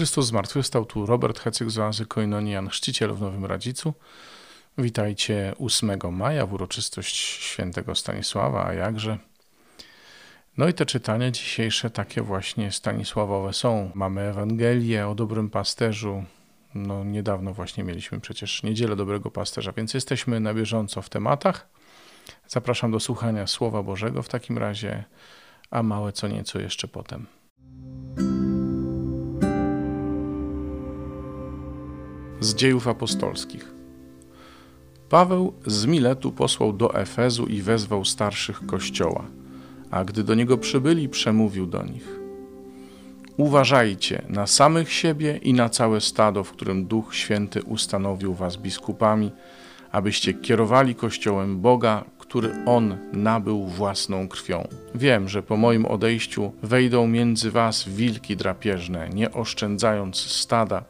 Chrystus zmartwychwstał, tu Robert Hecyk z oazy Koinonian, chrzciciel w Nowym Radzicu. Witajcie 8 maja w uroczystość świętego Stanisława, a jakże. No i te czytania dzisiejsze takie właśnie stanisławowe są. Mamy Ewangelię o dobrym pasterzu. No niedawno właśnie mieliśmy przecież Niedzielę Dobrego Pasterza, więc jesteśmy na bieżąco w tematach. Zapraszam do słuchania Słowa Bożego w takim razie, a małe co nieco jeszcze potem. Z dziejów apostolskich. Paweł z Miletu posłał do Efezu i wezwał starszych kościoła, a gdy do niego przybyli, przemówił do nich. Uważajcie na samych siebie i na całe stado, w którym Duch Święty ustanowił was biskupami, abyście kierowali kościołem Boga, który On nabył własną krwią. Wiem, że po moim odejściu wejdą między was wilki drapieżne, nie oszczędzając stada,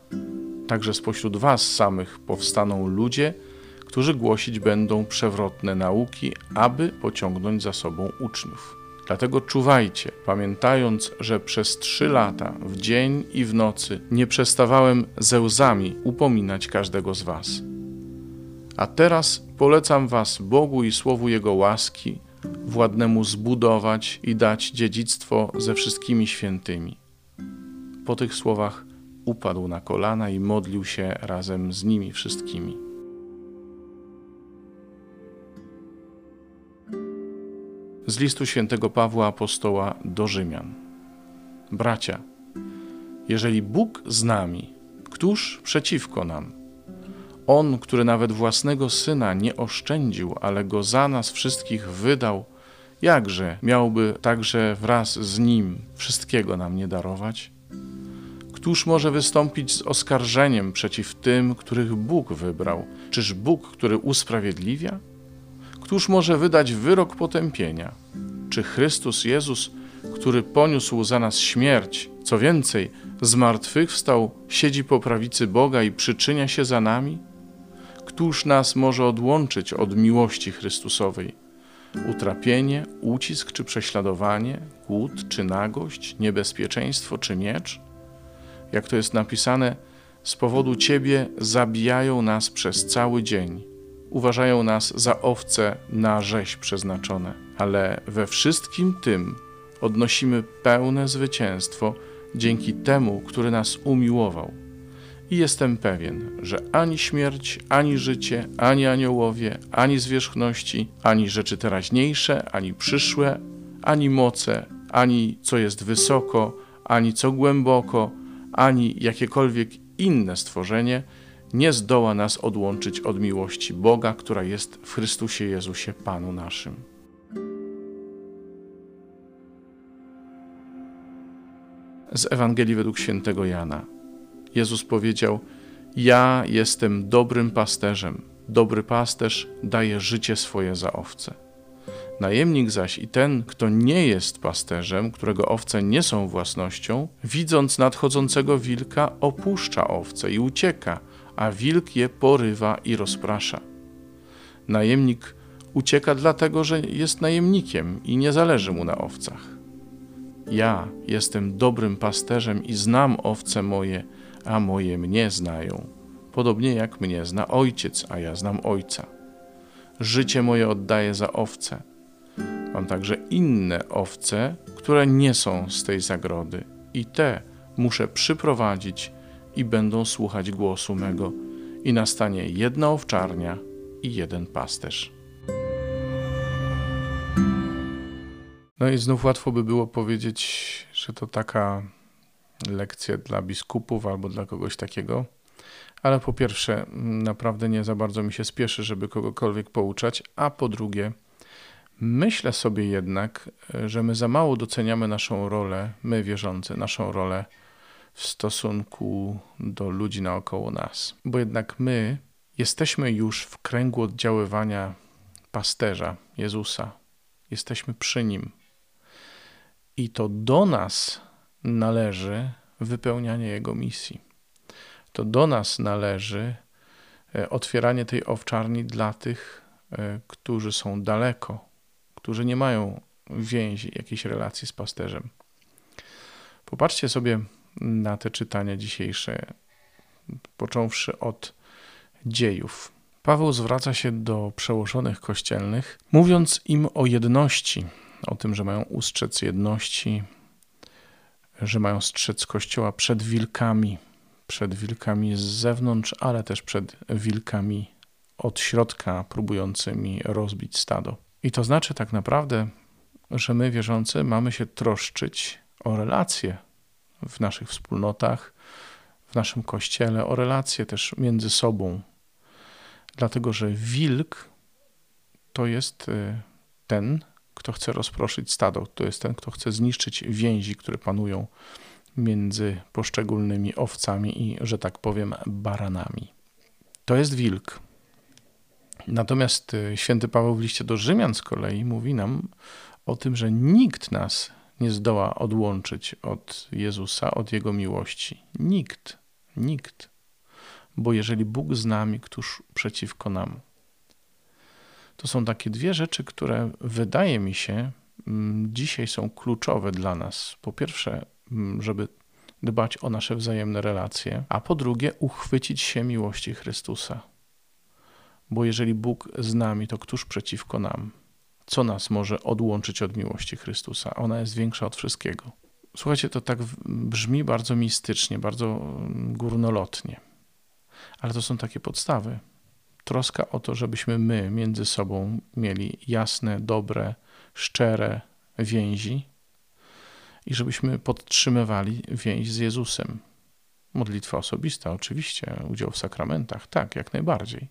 Także spośród Was samych powstaną ludzie, którzy głosić będą przewrotne nauki, aby pociągnąć za sobą uczniów. Dlatego czuwajcie, pamiętając, że przez trzy lata, w dzień i w nocy, nie przestawałem ze łzami upominać każdego z Was. A teraz polecam Was Bogu i Słowu Jego łaski, władnemu zbudować i dać dziedzictwo ze wszystkimi świętymi. Po tych słowach upadł na kolana i modlił się razem z nimi wszystkimi. Z listu świętego Pawła Apostoła do Rzymian. Bracia, jeżeli Bóg z nami, któż przeciwko nam? On, który nawet własnego syna nie oszczędził, ale go za nas wszystkich wydał, jakże miałby także wraz z nim wszystkiego nam nie darować? Któż może wystąpić z oskarżeniem przeciw tym, których Bóg wybrał? Czyż Bóg, który usprawiedliwia? Któż może wydać wyrok potępienia? Czy Chrystus Jezus, który poniósł za nas śmierć, co więcej, zmartwychwstał, siedzi po prawicy Boga i przyczynia się za nami? Któż nas może odłączyć od miłości Chrystusowej? Utrapienie, ucisk czy prześladowanie, głód czy nagość, niebezpieczeństwo czy miecz? Jak to jest napisane, z powodu Ciebie zabijają nas przez cały dzień. Uważają nas za owce na rzeź przeznaczone, ale we wszystkim tym odnosimy pełne zwycięstwo dzięki temu, który nas umiłował. I jestem pewien, że ani śmierć, ani życie, ani aniołowie, ani zwierzchności, ani rzeczy teraźniejsze, ani przyszłe, ani moce, ani co jest wysoko, ani co głęboko, ani jakiekolwiek inne stworzenie nie zdoła nas odłączyć od miłości Boga, która jest w Chrystusie Jezusie Panu naszym. Z Ewangelii według świętego Jana. Jezus powiedział: Ja jestem dobrym pasterzem. Dobry pasterz daje życie swoje za owce. Najemnik zaś i ten, kto nie jest pasterzem, którego owce nie są własnością, widząc nadchodzącego wilka, opuszcza owce i ucieka, a wilk je porywa i rozprasza. Najemnik ucieka dlatego, że jest najemnikiem i nie zależy mu na owcach. Ja jestem dobrym pasterzem i znam owce moje, a moje mnie znają, podobnie jak mnie zna ojciec, a ja znam ojca. Życie moje oddaję za owce. Także inne owce, które nie są z tej zagrody, i te muszę przyprowadzić i będą słuchać głosu mego, i nastanie jedna owczarnia i jeden pasterz. No i znów łatwo by było powiedzieć, że to taka lekcja dla biskupów albo dla kogoś takiego. Ale po pierwsze, naprawdę nie za bardzo mi się spieszy, żeby kogokolwiek pouczać, a po drugie, Myślę sobie jednak, że my za mało doceniamy naszą rolę, my wierzący, naszą rolę w stosunku do ludzi naokoło nas. Bo jednak my jesteśmy już w kręgu oddziaływania pasterza, Jezusa. Jesteśmy przy nim. I to do nas należy wypełnianie Jego misji. To do nas należy e, otwieranie tej owczarni dla tych, e, którzy są daleko, którzy nie mają więzi, jakiejś relacji z pasterzem. Popatrzcie sobie na te czytania dzisiejsze, począwszy od dziejów. Paweł zwraca się do przełożonych kościelnych, mówiąc im o jedności, o tym, że mają ustrzec jedności, że mają strzec Kościoła przed wilkami, przed wilkami z zewnątrz, ale też przed wilkami od środka próbującymi rozbić stado. I to znaczy tak naprawdę, że my wierzący mamy się troszczyć o relacje w naszych wspólnotach, w naszym kościele, o relacje też między sobą. Dlatego, że wilk to jest y, ten, kto chce rozproszyć stado, to jest ten, kto chce zniszczyć więzi, które panują między poszczególnymi owcami i, że tak powiem, baranami. To jest wilk. Natomiast y, święty Paweł w liście do Rzymian z kolei mówi nam o tym, że nikt nas nie zdoła odłączyć od Jezusa, od Jego miłości. Nikt, nikt. Bo jeżeli Bóg z nami, któż przeciwko nam? To są takie dwie rzeczy, które wydaje mi się mm, dzisiaj są kluczowe dla nas. Po pierwsze, mm, żeby dbać o nasze wzajemne relacje, a po drugie, uchwycić się miłości Chrystusa. Bo jeżeli Bóg z nami, to któż przeciwko nam? Co nas może odłączyć od miłości Chrystusa? Ona jest większa od wszystkiego. Słuchajcie, to tak brzmi bardzo mistycznie, bardzo mm, górnolotnie, ale to są takie podstawy troska o to, żebyśmy my między sobą mieli jasne, dobre, szczere więzi i żebyśmy podtrzymywali więź z Jezusem. Modlitwa osobista, oczywiście, udział w sakramentach, tak, jak najbardziej.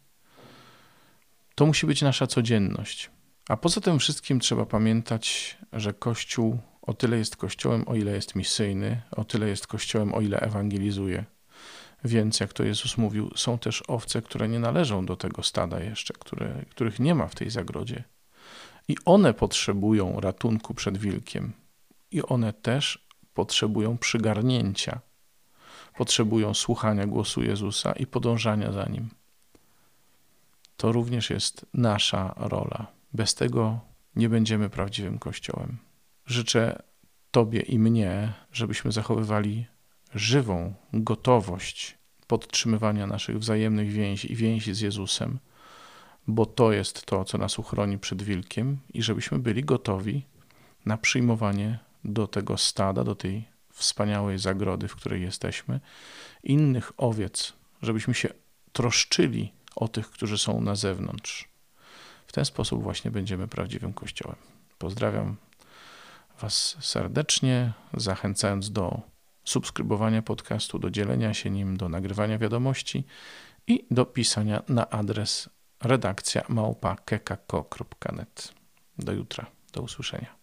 To musi być nasza codzienność. A poza tym wszystkim trzeba pamiętać, że Kościół o tyle jest Kościołem, o ile jest misyjny, o tyle jest Kościołem, o ile ewangelizuje. Więc, jak to Jezus mówił, są też owce, które nie należą do tego stada jeszcze, które, których nie ma w tej zagrodzie. I one potrzebują ratunku przed wilkiem. I one też potrzebują przygarnięcia. Potrzebują słuchania głosu Jezusa i podążania za nim. To również jest nasza rola. Bez tego nie będziemy prawdziwym Kościołem. Życzę Tobie i mnie, żebyśmy zachowywali żywą gotowość podtrzymywania naszych wzajemnych więzi i więzi z Jezusem, bo to jest to, co nas uchroni przed wilkiem, i żebyśmy byli gotowi na przyjmowanie do tego stada, do tej wspaniałej zagrody, w której jesteśmy, innych owiec, żebyśmy się troszczyli o tych, którzy są na zewnątrz. W ten sposób właśnie będziemy prawdziwym Kościołem. Pozdrawiam Was serdecznie, zachęcając do subskrybowania podcastu, do dzielenia się nim, do nagrywania wiadomości i do pisania na adres redakcja małpa.kekako.net. Do jutra, do usłyszenia.